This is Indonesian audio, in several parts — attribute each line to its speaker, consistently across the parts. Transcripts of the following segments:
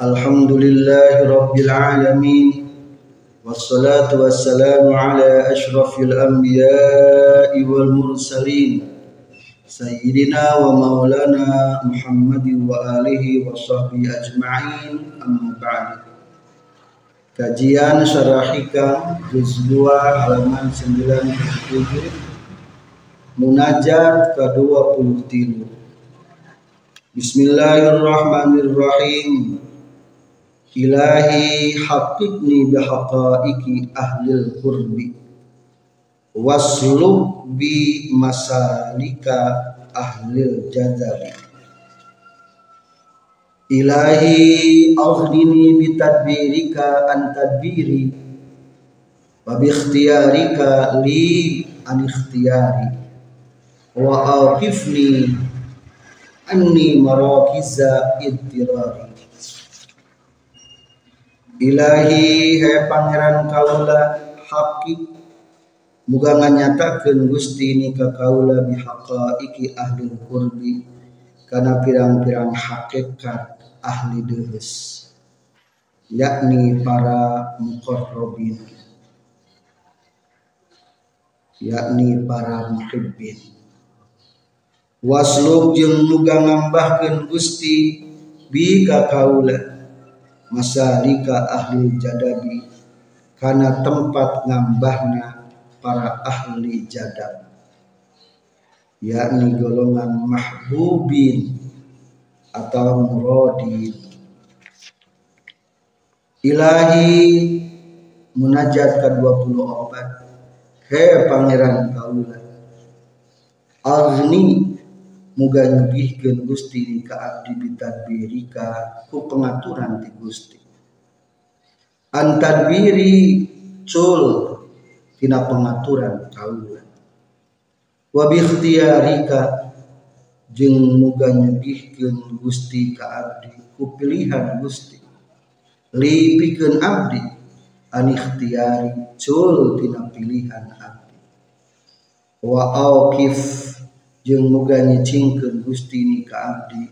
Speaker 1: Alhamdulillahi rabbil alamin. Ashrafil anbiya'i wal mursalin. Sayyidina wa maulana Muhammadin wa alihi wa sahbihi ajma'in amma ba'du. Kajian Syarahika juz 2 halaman 97 Munajat ke-23 Bismillahirrahmanirrahim Ilahi haqiqni bihaqaiki ahlil qurbi. Waslub bi masalika ahlil jadabi Ilahi aghnini bitadbirika an tadbiri. Wa bi li an ikhtiyari. Wa aqifni anni marakiza ittirari Ilahi hai pangeran kaula hakik muga nganyatakeun Gusti ni ka kaula bihaqaiki ahli qurbi kana pirang-pirang hakikat ahli deus yakni para muqarrabin yakni para muhibbin. Waslub jeung nuga ngambahkeun Gusti bi ka kaula masalika ahli jadabi kana tempat ngambahna para ahli jadab. Yakni golongan mahbubin atau muradin. Ilahi munajat ke-24 he pangeran kaula agni muga nyugihkeun Gusti ka abdi bitadbirika ku pengaturan ti Gusti. Antadbiri cul tina pengaturan kaula wa bi ikhtiyarika jeung muga nyugihkeun Gusti ka abdi ku pilihan Gusti. Li pikeun abdi an ikhtiyari cul tina pilihan abdi. Wa auqif jeung muga nyicingkeun Gusti ni ka abdi.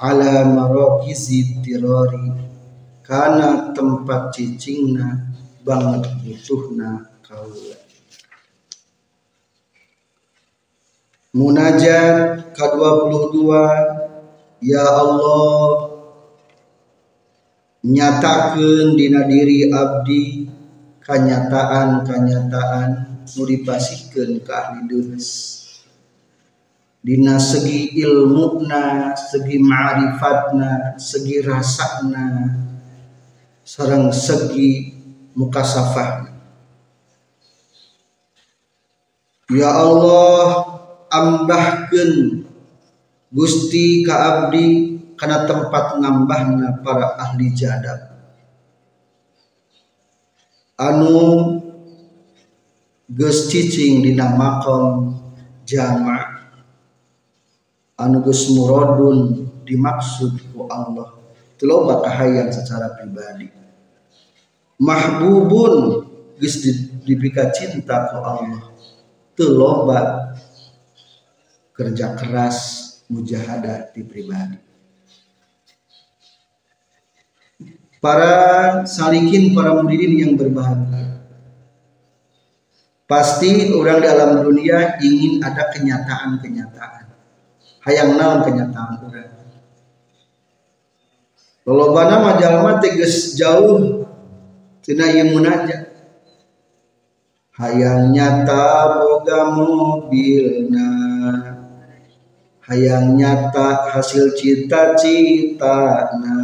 Speaker 1: Ala marakizi tirari kana tempat cicingna banget butuhna kaula. Munajat ke-22 Ya Allah nyatakeun dina diri abdi kanyataan-kanyataan nu dipasihkeun ka ahli deus dina segi ilmuna segi ma'rifatna segi rasana sarang segi mukasafah Ya Allah ambahkeun Gusti ka abdi kana tempat ngambahna para ahli jadab anu geus cicing dina makom jama' anu geus muradun dimaksud ku Allah. Teu kahayang secara pribadi. Mahbubun geus dipika cinta ku Allah. Teu loba kerja keras mujahadah di pribadi. Para salikin para muridin yang berbahagia. Pasti orang dalam dunia ingin ada kenyataan-kenyataan hayang naon kenyataan urang lolobana mah jalma tegas jauh tina ieu munajat hayang nyata boga mobilna. Hayang nyata hasil cita-citana.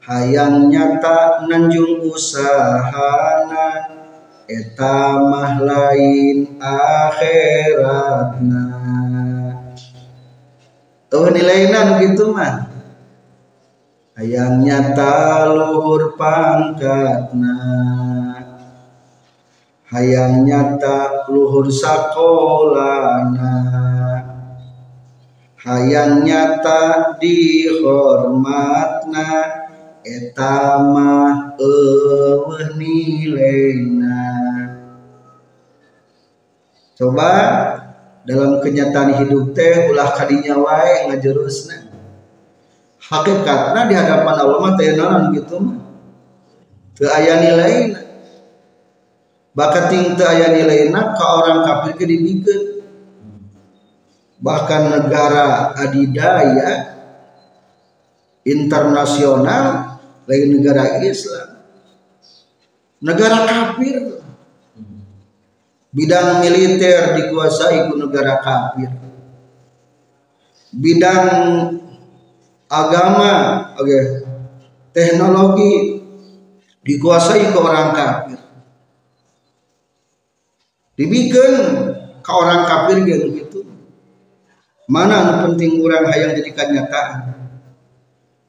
Speaker 1: Hayang nyata nanjung usahana. Eta mah lain akhiratna oh nilainan gitu mah hayang nyata luhur pangkatna. Hayang nyata luhur sakolana. Hayang nyata dihormatna. Etama eueuh nilainya coba dalam kenyataan hidup teh ulah kadinya wae ngajurusna hakikatna di hadapan Allah mah teh naon gitu mah? Teu aya nilaina bakat teu aya nilaina ka orang kafir ke dibikeun bahkan negara adidaya internasional lain negara Islam. Negara kafir bidang militer dikuasai ku negara kafir. Bidang agama oke okay. teknologi dikuasai ke orang kafir. Dibikin ke orang kafir gitu mana penting orang hayang jadi kenyataan?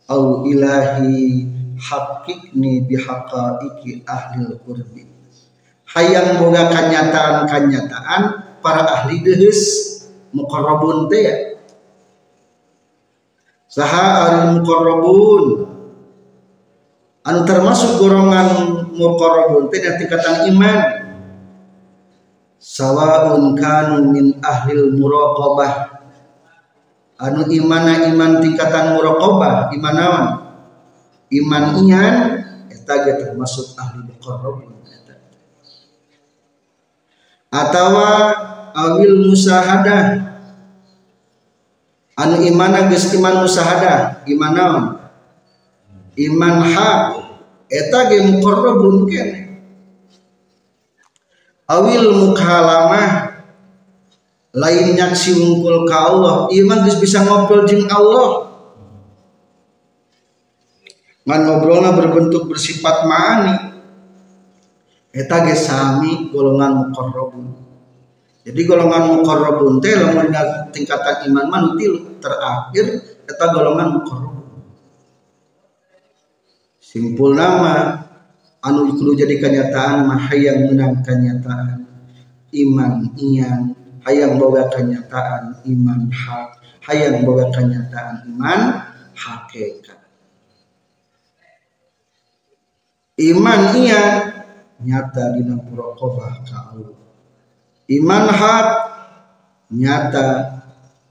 Speaker 1: Au ilahi hakikni bihaqaiki ahli qurbi hayang boga kanyataan-kanyataan para ahli deus muqarrabun teh ya. Saha al muqarrabun? Anu termasuk golongan muqarrabun teh tingkatan iman. Sawaun kanu min ahlil muraqabah. Anu imana iman tingkatan muraqabah iman naon iman ian eta termasuk ahli muqarrabun atawa awil musahadah anu imana geus iman musahadah iman naon? Iman hak. Eta ge muqarrabun kene. Awil mukhalamah. Lain nyaksi wungkul ka Allah. Iman geus bisa ngobrol jeung Allah. Ngan ngobrolna berbentuk bersifat ma'ani eta ge sami golongan muqarrabun. Jadi golongan muqarrabun teh lamun tingkatan iman mah terakhir eta golongan muqarrabun. Simpul nama anu kudu jadi kenyataan mah hayang menang kenyataan. Iman iyan hayang boga kenyataan iman hak hayang boga kenyataan iman hakikat. Iman iyan nyata dina muraqabah ka Allah iman hak nyata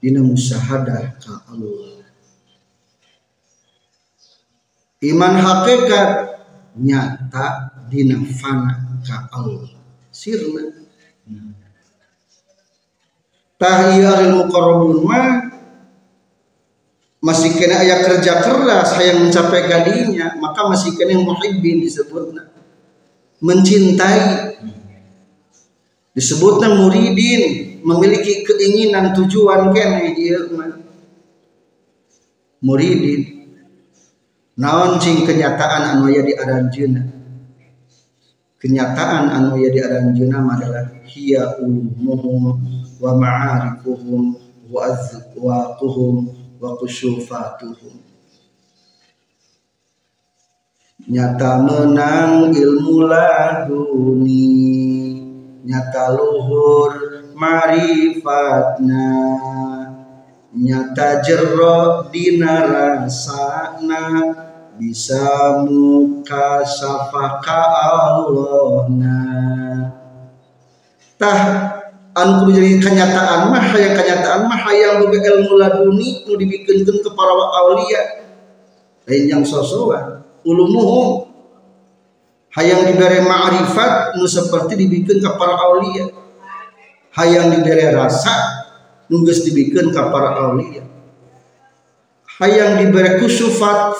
Speaker 1: dina musahadah ka Allah iman hakikat nyata dina fana ka Allah sirna. Tahiyaril muqarrabun mah masih kena ayat kerja keras yang mencapai kadinya maka masih kena muhibbin disebutnya mencintai. Disebutnya muridin memiliki keinginan tujuan kene dia muridin. Naon cing kenyataan anu aya di aranjeuna kenyataan anu aya di aranjeuna adalah hiya ulumuhum wa ma'arifuhum wa azwaquhum wa kusyufatuhum nyata menang ilmu laduni. Nyata luhur marifatna. Nyata jero dina rasana bisa muka safaka Allahna. Tah anu jadi kenyataan mah hayang kenyataan mah hayang boga ilmu laduni nu dibikeunkeun ke para aulia. Lain yang sosokan ulumuhum hayang diberi ma'rifat nu seperti dibikin ke para aulia. Hayang diberi rasa nunggus dibikin ke para aulia. Hayang diberi kusufat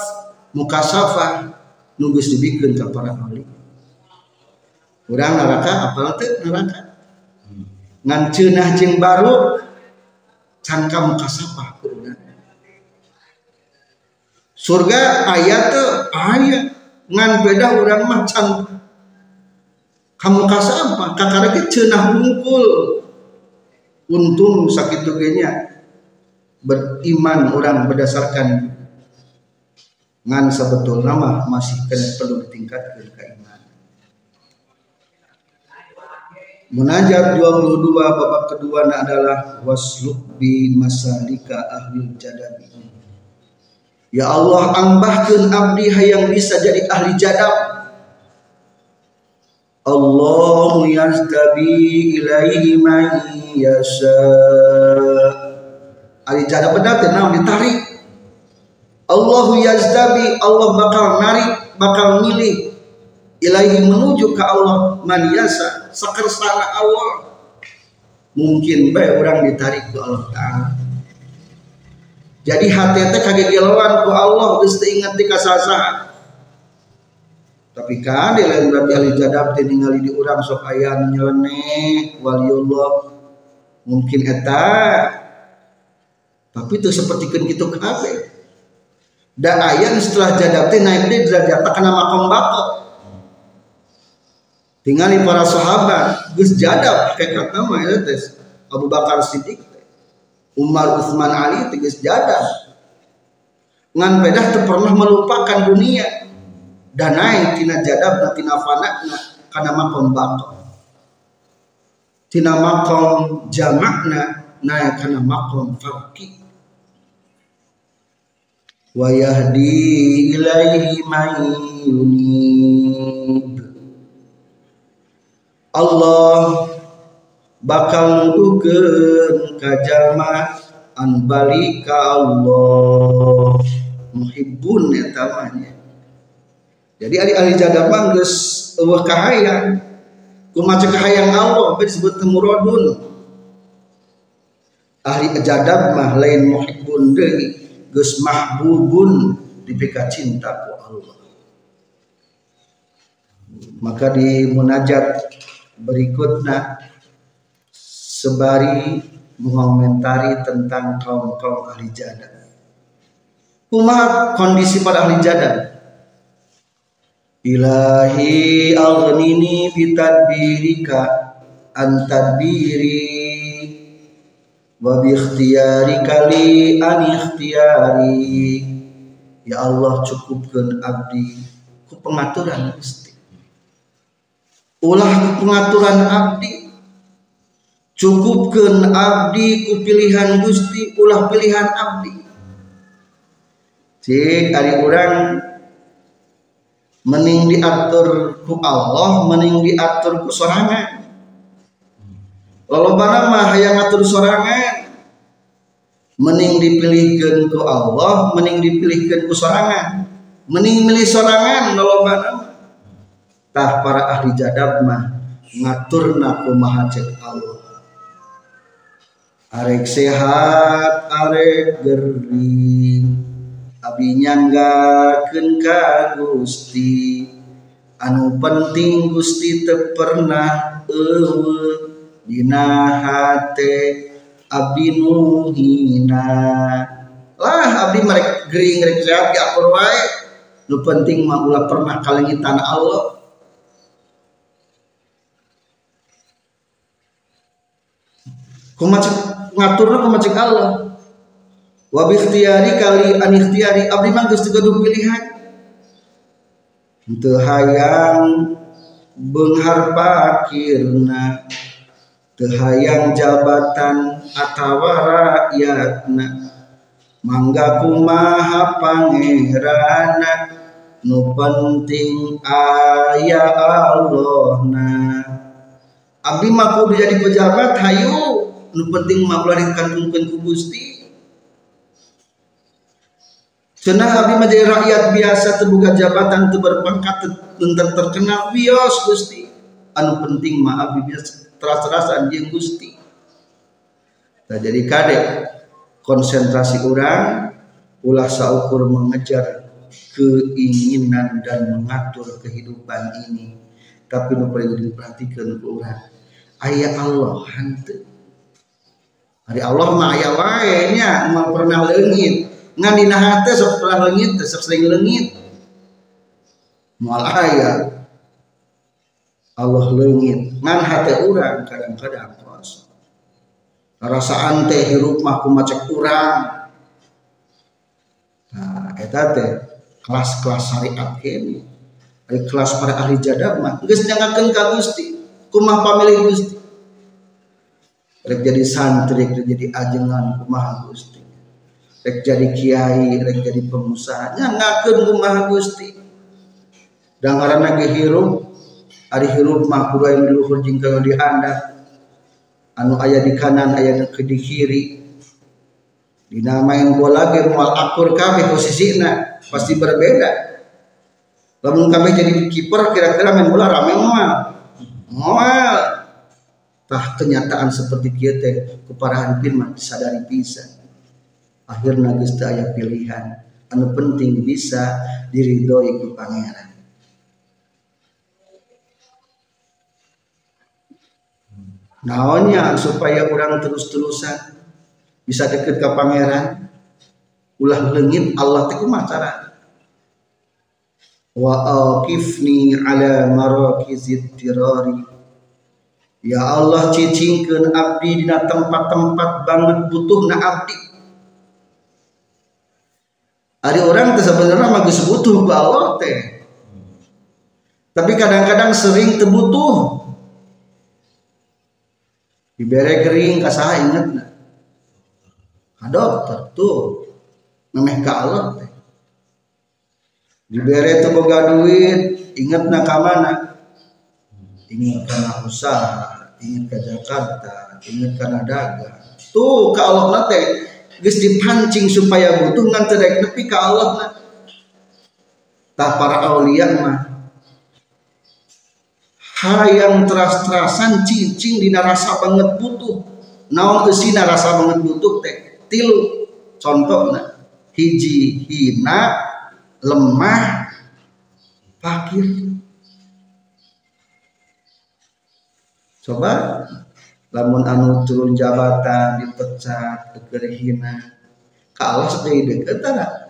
Speaker 1: mukasafah nunggus dibikin ke para aulia. Kurang neraka apa nanti neraka? Ngan jeng baru cangka mukasafah surga ayat tuh ayat ngan beda orang macam kamu kasih apa kakak cenah bungkul untung sakit tugenya beriman orang berdasarkan ngan sebetul nama masih kena perlu ditingkatkan keimanan. Munajat 22 babak kedua adalah wasluk bi masalika ahli jadabi. Ya Allah ambahkan abdi yang bisa jadi ahli jadab. Allah yastabi ilaihi man yasha. Ahli jadab benar tenang ditarik. Allahu yazdabi Allah bakal narik, bakal milih ilahi menuju ke Allah man yasa sekersana Allah mungkin baik orang ditarik ke Allah Ta'ala jadi hati teh kagak gelawan ku Allah geus ingat di kasasa tapi kan di lain berarti ahli jadab teh ningali di urang sok aya nyeleneh waliullah mungkin eta. Tapi itu seperti kan gitu kabeh dan ayat setelah jadab teh naik di derajat karena makom bakal tinggali para sahabat gus jadab kayak kata mah ya Abu Bakar Siddiq Umar Utsman Ali tegas jadab ngan pedah teu pernah melupakan dunia. Dan naik tina jadab na tina fana karena makom bakal tina makom jamakna naik karena makom farki wa yahdi ilaihi man yunib. Allah bakal nuduhkeun ka jalma an balik ka Allah. Muhibbun ya tamanya. Jadi ahli-ahli jadab mah geus eueuh kahayang. Kumaha kahayang Allah disebut muradun. Ahli jadab mah lain muhibbun deui geus mahbubun dipika cinta ku Allah. Maka di munajat berikutnya sebari mengomentari tentang kaum-kaum ahli jada. Kumaha kondisi para ahli jada? Ilahi aghnini bitadbirika antadbiri wa bi ikhtiyarika li an ikhtiyari ya Allah cukupkan abdi ku pengaturan ulah pengaturan abdi cukupkan abdi ku pilihan Gusti ulah pilihan abdi. Cik hari orang mening diatur ku Allah mening diatur ku sorangan. Lalu mah yang ngatur sorangan. Mening dipilihkan ku Allah mening dipilihkan ku sorangan. Mening milih sorangan lalu mah. Tah para ahli jadab mah ngaturna kumaha cek Allah arek sehat arek gering abi nyanggakeun ka Gusti. Anu penting Gusti teu pernah eueuh dina hate abdi nu hina. Lah abdi merek gering rek sehat ge apur wae. Nu penting mah ulah pernah kalengitan Allah. Kumacik ngaturna kumacik Allah. Wa bi ikhtiyari kali an ikhtiyari. Abdi mah geus tegaduh pilihan? Teu hayang beunghar pakirna teu hayang jabatan atawa rakyatna mangga kumaha pangerana nu penting aya Allahna. Abdi mah kudu jadi pejabat hayu nu penting ulah dikantungkeun ku Gusti Cenah abdi mah jadi rakyat biasa terbuka jabatan teu berpangkat teu terkenal bios Gusti. Anu penting mah abdi biasa teras-terasan jeung Gusti. Nah jadi kade konsentrasi orang ulah saukur mengejar keinginan dan mengatur kehidupan ini tapi nu perlu diperhatikan orang ayat Allah hantu Hari Allah mah aya wae nya mau pernah leungit. Ngan dina hate sok pernah leungit, sok sering leungit. Moal aya Allah leungit. Ngan hate urang kadang-kadang kosong. rasaan teh hirup mah kumacek urang nah eta teh kelas-kelas syariat kene kelas para ahli jadab mah geus nyangakeun ka Gusti kumah pamilih Gusti rek jadi santri rek jadi ajengan kumaha Gusti. Rek jadi kiai rek jadi pengusaha. Nyangakeun kumaha Gusti. Karena hirup ari hirup mah kudu aya di luhur di handap anu ayah di kanan ayah di kiri. Dinamain bola ge moal akur kabeh posisina pasti berbeda. Lamun kabeh jadi kiper kira-kira main bola rame moal moal tah kenyataan seperti kieu teh mah disadari pisan. Akhirna geus teu aya pilihan. Anu penting bisa diridhoi ku pangeran. Naonnya supaya orang terus-terusan bisa deket ke pangeran? Ulah lengit Allah teh kumaha wa aqifni ala marakizit tirari ya Allah cicingkeun abdi dina tempat-tempat banget butuh na abdi. Ari orang teh sebenarnya mah geus butuh ku Allah teh. Tapi kadang-kadang sering terbutuh dibere kering kasaha inget na ka dokter tuh memeh ka Allah teh. Dibere teu boga duit inget na ka mana inget kana usaha inget ka Jakarta inget kana dagang tuh ka Allah na teh. Geus dipancing supaya butuh ngan teu nepi ka Allah na tah para aulia mah. Hayang teras-terasan cicing dina rasa banget butuh. Naon eusina rasa banget butuh teh? Tilu. Contohna hiji hina lemah fakir coba. Lamun anu turun jabatan dipecat keur hina kalau seperti deket tah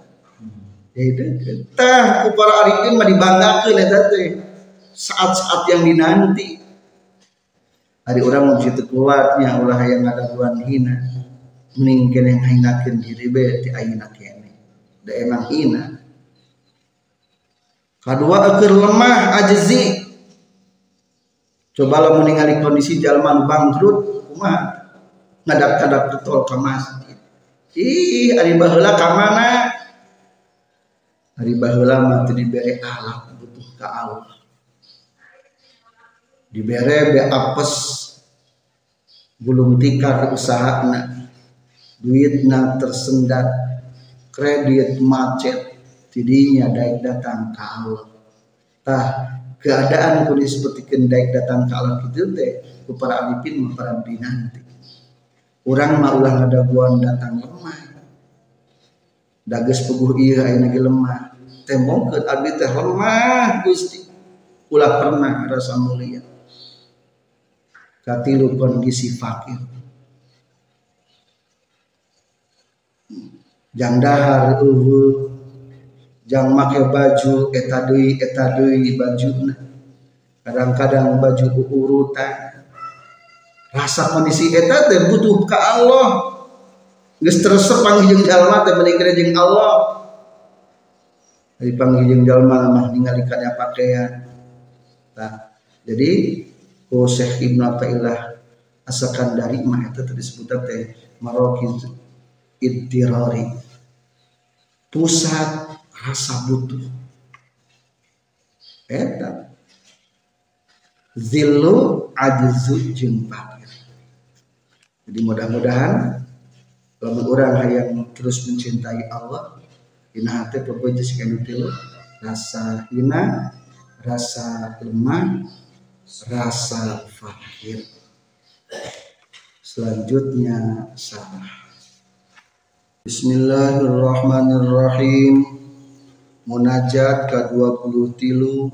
Speaker 1: deket tah ku para arifin mah dibanggakeun eta teh. Saat-saat yang dinanti. Hari orang mau situ kuatnya ulah yang ada tuan hina. Mending kene ngahinakeun diri be ti ayeuna kene. Da emang hina. Kedua akhir lemah ajzi coba lo meninggali kondisi jalma bangkrut kumaha? Ngadap-ngadap ketol ke masjid. Ih ari baheula ka mana? Ari baheula mah teu dibere alat butuh ka Allah. Dibere be apes. Gulung tikar usahana. Duitna tersendat. Kredit macet. Tidinya daik datang ke Allah. Tah keadaan kudu seperti daik datang ke Allah gitu teh para alipin para binanti orang mah ulah ada buan datang lemah. Dages peguh iya ayeuna ge lemah. Tembongkeun abdi teh lemah Gusti. Ulah pernah rasa mulia. Katilu kondisi fakir. Jang dahar jang make baju eta deui eta deui bajuna. Kadang-kadang baju urutan. Rasa kondisi eta teh butuh ka Allah. Geus teresep panggih jalma teh menikah jeung Allah. Dari panggih jeung jalma mah ningali kana pakaian. Nah, jadi ku Syekh Ibnu asalkan dari mah tadi disebut teh marokiz iddirari pusat rasa butuh. Eta. Zillu ajzu jeung fakir. Jadi mudah-mudahan lamun orang yang terus mencintai Allah dina hati pokoknya sih rasa hina rasa lemah rasa fakir. Selanjutnya salah. Bismillahirrahmanirrahim munajat ke-20 tilu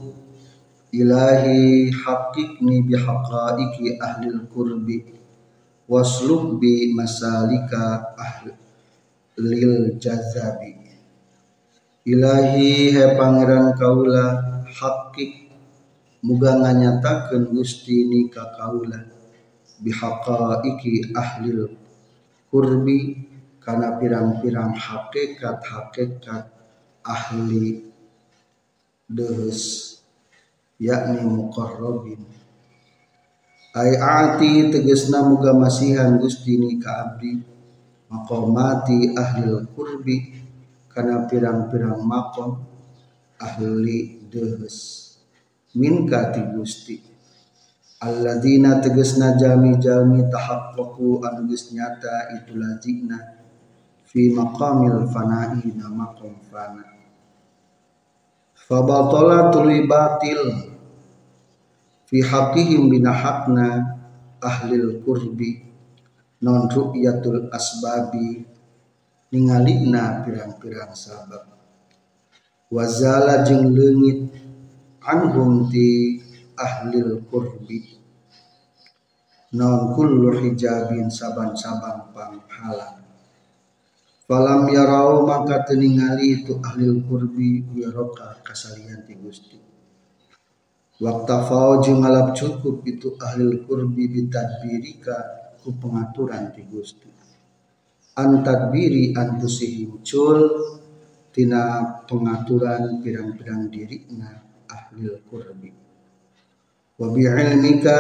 Speaker 1: ilahi hakikni bihaqaiki ahlil kurbi wasluk bi masalika ahlil jazabi. Ilahi he pangeran kaula hakik muga nganyatakeun Gusti ni ka kaula bihaqaiqi ahlil kurbi karena pirang-pirang hakikat-hakikat ahli dehes yakni muqarrabin. Ay ati tegesna muga masihan Gusti ni ka abdi. Maqamati ahli kurbi karena pirang-pirang makom ahli dehes min kati Gusti. Alladzina tegesna jami-jami tahaqqaqu anu geus nyata itu lazina fi maqamil fana'i na maqam fana. Fabatala tului batil fi haqihim binahakna ahlil kurbi non ru'yatul asbabi ningalina pirang-pirang sabab. Wazala jeng leungit anhum ti ahlil kurbi non kullu hijabin saban-saban panghalang Falam yarau maka teningali itu ahli kurbi wiroka kasalian ti Gusti. Waktafau jeung ngalap cukup itu ahli kurbi bitadbirika ku pengaturan ti Gusti. Antadbiri antusihim cul tina pengaturan pirang-pirang dirina ahli kurbi. Wa ilmika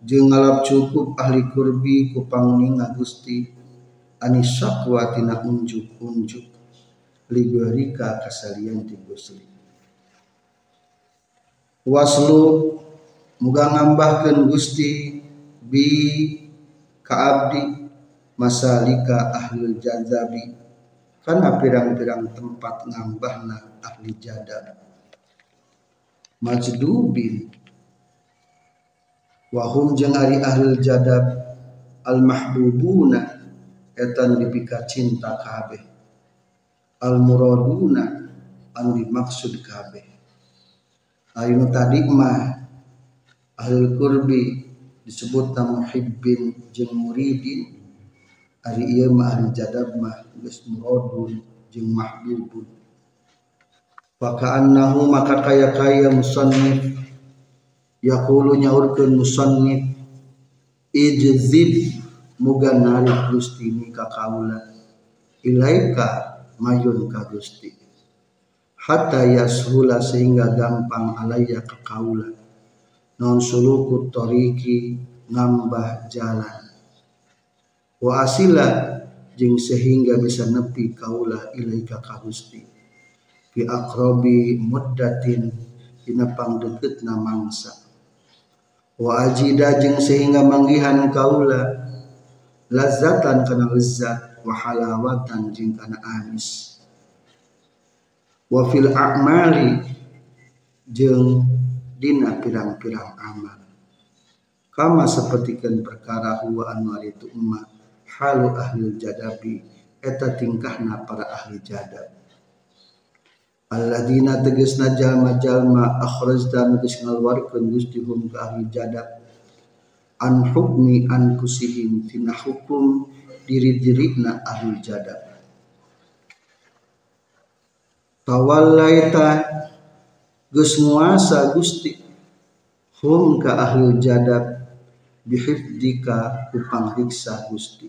Speaker 1: jeung ngalap cukup ahli kurbi ku panguninga Gusti anis syakwa tina unjuk-unjuk libarika kasalian ti Gusti waslu muga ngambahkeun Gusti bi kaabdi masalika ahli jazabi. Karena pirang-pirang tempat ngambahna ahli jadab. Majdubin. Wahum jeung ahli jadab al mahbubuna etan dipika cinta kabeh al muraduna anu dimaksud kabeh ayeuna tadi mah ahli kurbi disebut muhibbin jeung muridin. Ari ieu mah ahli jadab mah geus muradun jeung mahbubun. Wa maka kaya-kaya musannif. Yaqulu nyaurkeun musannif ijzib muga narik Gusti ni ka kaula ilaika mayun ka Gusti. Hatta yashula sehingga gampang alaya ka kaula non suluku toriki ngambah jalan. Wa asila jeng sehingga bisa nepi kaula ilaika ka Gusti. Fi akrobi muddatin dina pangdeukeutna mangsa. Wa ajida jeng sehingga manggihan kaula lazatan kana lezat wa halawatan jeung kana anis wa fil a'mali jeung dina pirang-pirang amal. Kama sapertikeun perkara huwa anu itu umma halu ahli jadabi eta tingkahna para ahli jadab. Alladzina tegasna jalma-jalma akhrajta geus ngaluarkeun Gusti hum ka ahli jadab an hukmi an kusihim tina hukum diri na ahli jadab tawallaita geus nguasa Gusti hum ka ahli jadab bihifdika ku pangriksa Gusti.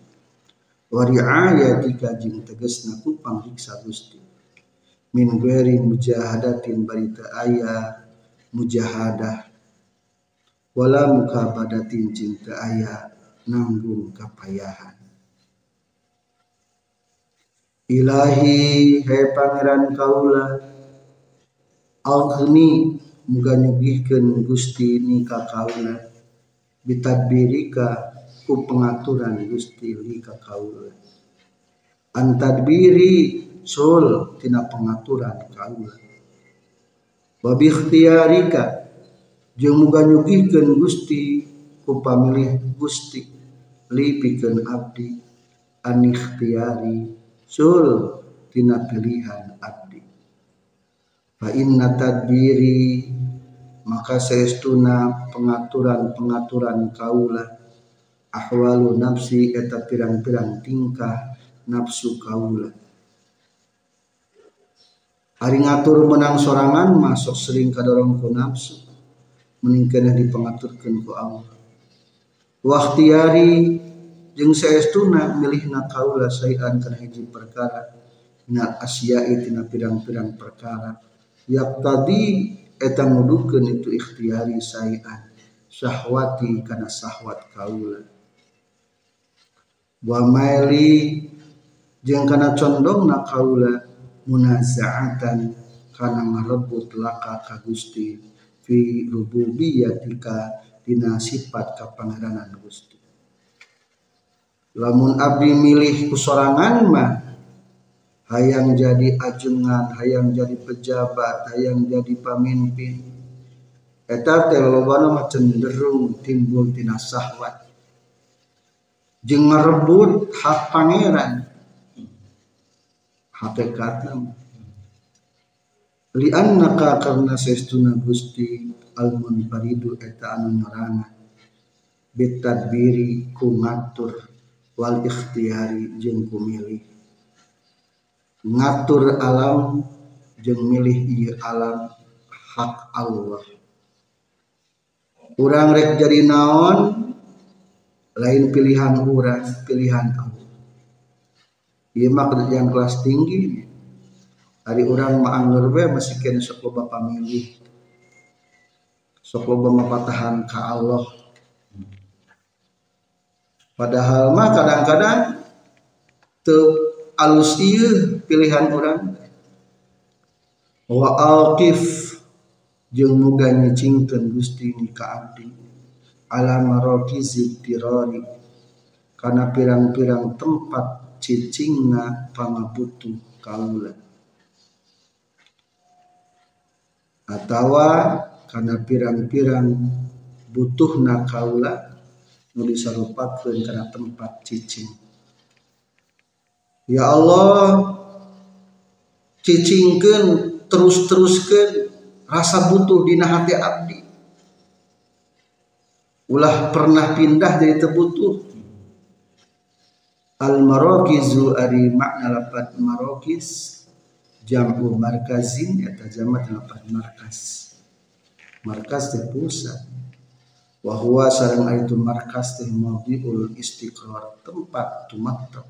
Speaker 1: Wa riayatika jeung tegasna ku pangriksa Gusti. Min ghairi mujahadatin barita aya mujahadah wala muka badatin cinta ayah nanggung kapayahan. Ilahi hai pangeran kaula Alghni muga nyugihkeun Gusti ni ka kaula. Bitadbirika ku pengaturan Gusti li ka kaula. Antadbiri sul tina pengaturan kaula. Wa bi ikhtiyarika jeung muga nyugihkeun Gusti ku pamilih Gusti lipikeun abdi an ikhtiyari sul tina pilihan abdi. Fa inna tadbiri maka saestuna pengaturan-pengaturan kaula ahwalu nafsi eta pirang-pirang tingkah nafsu kaula Ari ngatur menang sorangan masuk sering kadorong ku nafsu meningkatnya dipengaturkan ku Allah. Waktiari jeung saestuna milihna kaula sayan kana hiji perkara na asya'i tina pirang-pirang perkara. Yak tadi eta ngudukeun itu ikhtiari sayan syahwati kana syahwat kaula. Wa maili jeung kana condongna kaula munazaatan kana ngarebut laka ka Gusti fi rububiyatika dina sifat kapangeranan Gusti. Lamun abdi milih kusorangan mah hayang jadi ajungan hayang jadi pejabat hayang jadi pemimpin eta teh lobana mah cenderung timbul tina syahwat jeung ngarebut hak pangeran. Hakikatna li annaka karna sestuna Gusti al munfaridu eta anu nyorana bitadbiri ku ngatur wal ikhtiyari jeung ku milih ngatur alam jeung milih ieu alam hak Allah. Urang rek jadi naon? Lain pilihan urang pilihan Allah. Ieu mah yang kelas tinggi hari urang mah anggur we masih kena sok loba pamilih. Sok loba mapatahan ka Allah. Padahal mah kadang-kadang teu alus iya pilihan orang wa alqif jeung muga nyicingkeun Gusti ka abdi. Ala marokizi tirari kana pirang-pirang tempat cicingna pangabutuh kaula atawa kana pirang-pirang butuhna kaula nu disarupakeun kana tempat cicing. Ya Allah cicingkan terus-teruskan rasa butuh di hati abdi. Ulah pernah pindah dari terbutuh. Al marokizu ari makna lapat marokis jamu markazin atau jamat lapat markas markas teh pusat. Wahwa sarang itu markas teh maudiul istiqrar tempat tumatab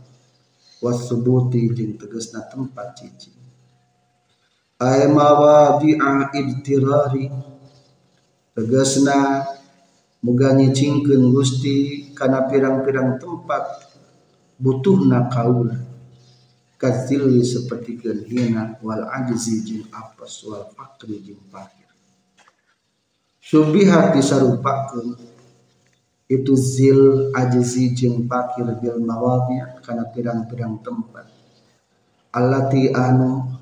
Speaker 1: wasubuti jeung tegasna tempat cicing ay mawadi'a idtirari tegasna muga nyicingkeun Gusti kana pirang-pirang tempat butuhna kaula kadzilli seperti hina wal ajzi jeung apes wal fakri jeung fakir subihat disarupakeun itu zil ajzi jeung pakir bil mawadhi kana pirang-pirang tempat. Allati anu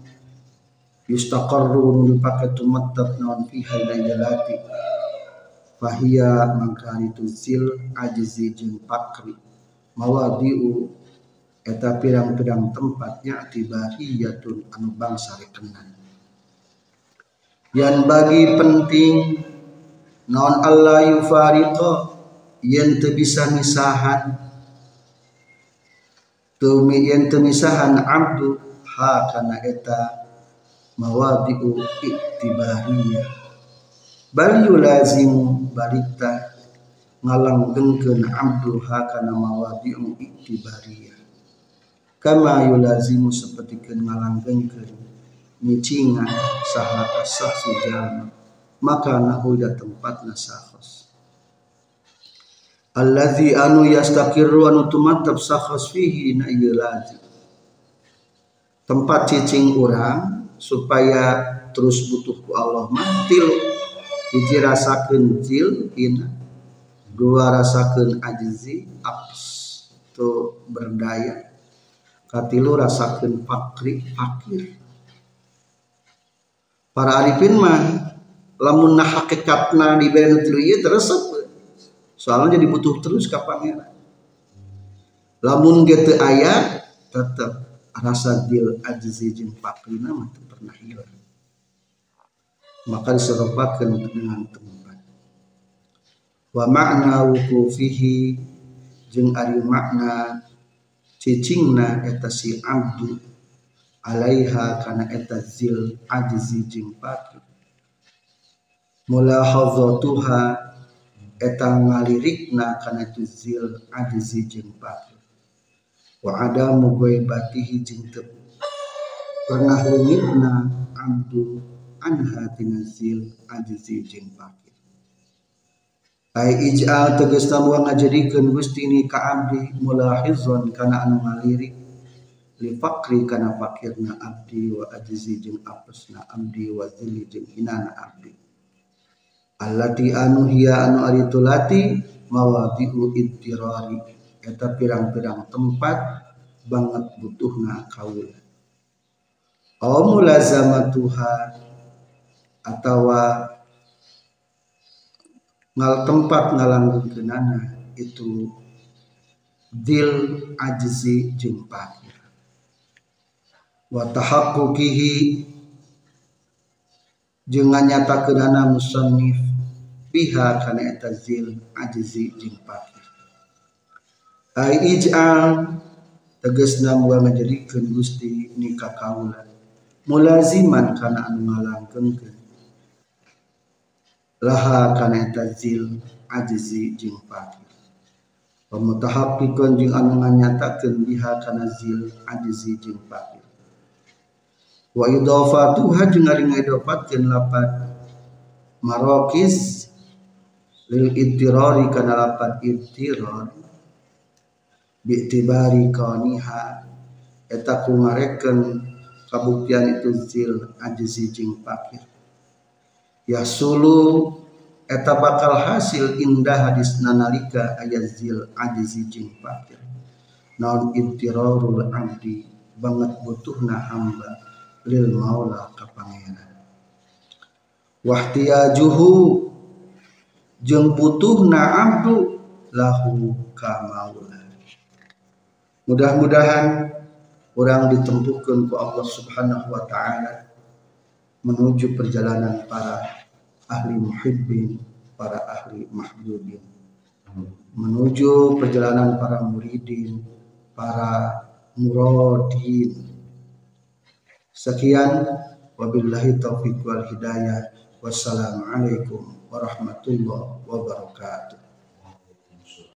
Speaker 1: yustaqarru dipake tumattap naon fiha lailati fahiya mangkari itu zil ajzi jeung pakri mawadhi'u eta pirang-pirang tempatnya tibariyatun anu bangsa rekenan yang bagi penting non Allah yufariqah yen teu bisa misahan. Teu yen teu misahan abdu ha kana eta mawadi'u iktibariyah bal yulazimu balita ngalanggengkeun abdu ha kana mawadi'u iktibariyah kama yulazimu sapertikeun ngalanggengkeun nyicingan saha asah si maka nahu da tempatna sahos alladzi anu yastaqirru anu tumatab sakhas fihi na ieu tempat cicing orang supaya terus butuh ku Allah mantil hiji rasakeun til ina dua rasakeun ajzi aps tu berdaya katilu rasakeun fakri fakir. Para arifin mah lamun na hakikatna dibere tilu ieu teresep soalnya jadi butuh terus ke pangeran. Lamun gitu ayat tetap rasa dil ajzi jeung pakrina mah pernah hilang maka diserupakan dengan tempat. Wa makna wukufihi jeung ari makna cicingna eta si abdu alaiha kana eta zil ajzi jeung pakri mulahadzatuha eta ngalirikna kana tu zil ajzi jeung pakir wa ada mugoy batihi jeung teu pernah leungitna abdu anha tina zil ajzi jeung pakir ai ij'al tegas tamu ngajadikeun Gusti ni ka abdi mulahizon kana anu ngalirik li fakri kana fakirna abdi wa ajzi jeung apesna abdi wa zilli jeung hinana abdi. Allati anu hiya anu ari tulati mawadi'u ittirari eta pirang-pirang tempat banget butuhna kaula aw mulazamatuha atawa ngal tempat ngalanggengkeunana itu dil ajzi jeung pakir wa tahaqquqihi jeung nganyatakeunana musannif biha kana eta zil ajzi jeung ai ij'al tegasna moal ngajadikeun Gusti nikah kaula mulaziman kana anu ngalangkeungkeun laha kana eta zil ajzi jeung pakir wa mutahaqqiqan jeung anu nganyatakeun biha kana zil ajzi jeung pakir wa idafatuha jeung ari ngaidofatkeun lapat marokis lil ittirari kana lapan ittirar bi'tibari kauniha eta kumareken kabuktian itu zil ajzi jeung fakir yasulu eta bakal hasil indah hadis nanalika ayat zil ajzi jeung fakir. Naon ittirarul abdi banget butuhna hamba lil maula ka wahtiyajuhu jeung butuhna abdu lahu ka maula. Mudah-mudahan orang ditempuhkan ku Allah subhanahu wa ta'ala menuju perjalanan para ahli muhibbin para ahli mahbubin menuju perjalanan para muridin para muradin. Sekian. Wabillahi taufiq wal hidayah. Wassalamualaikum warahmatullahi wabarakatuh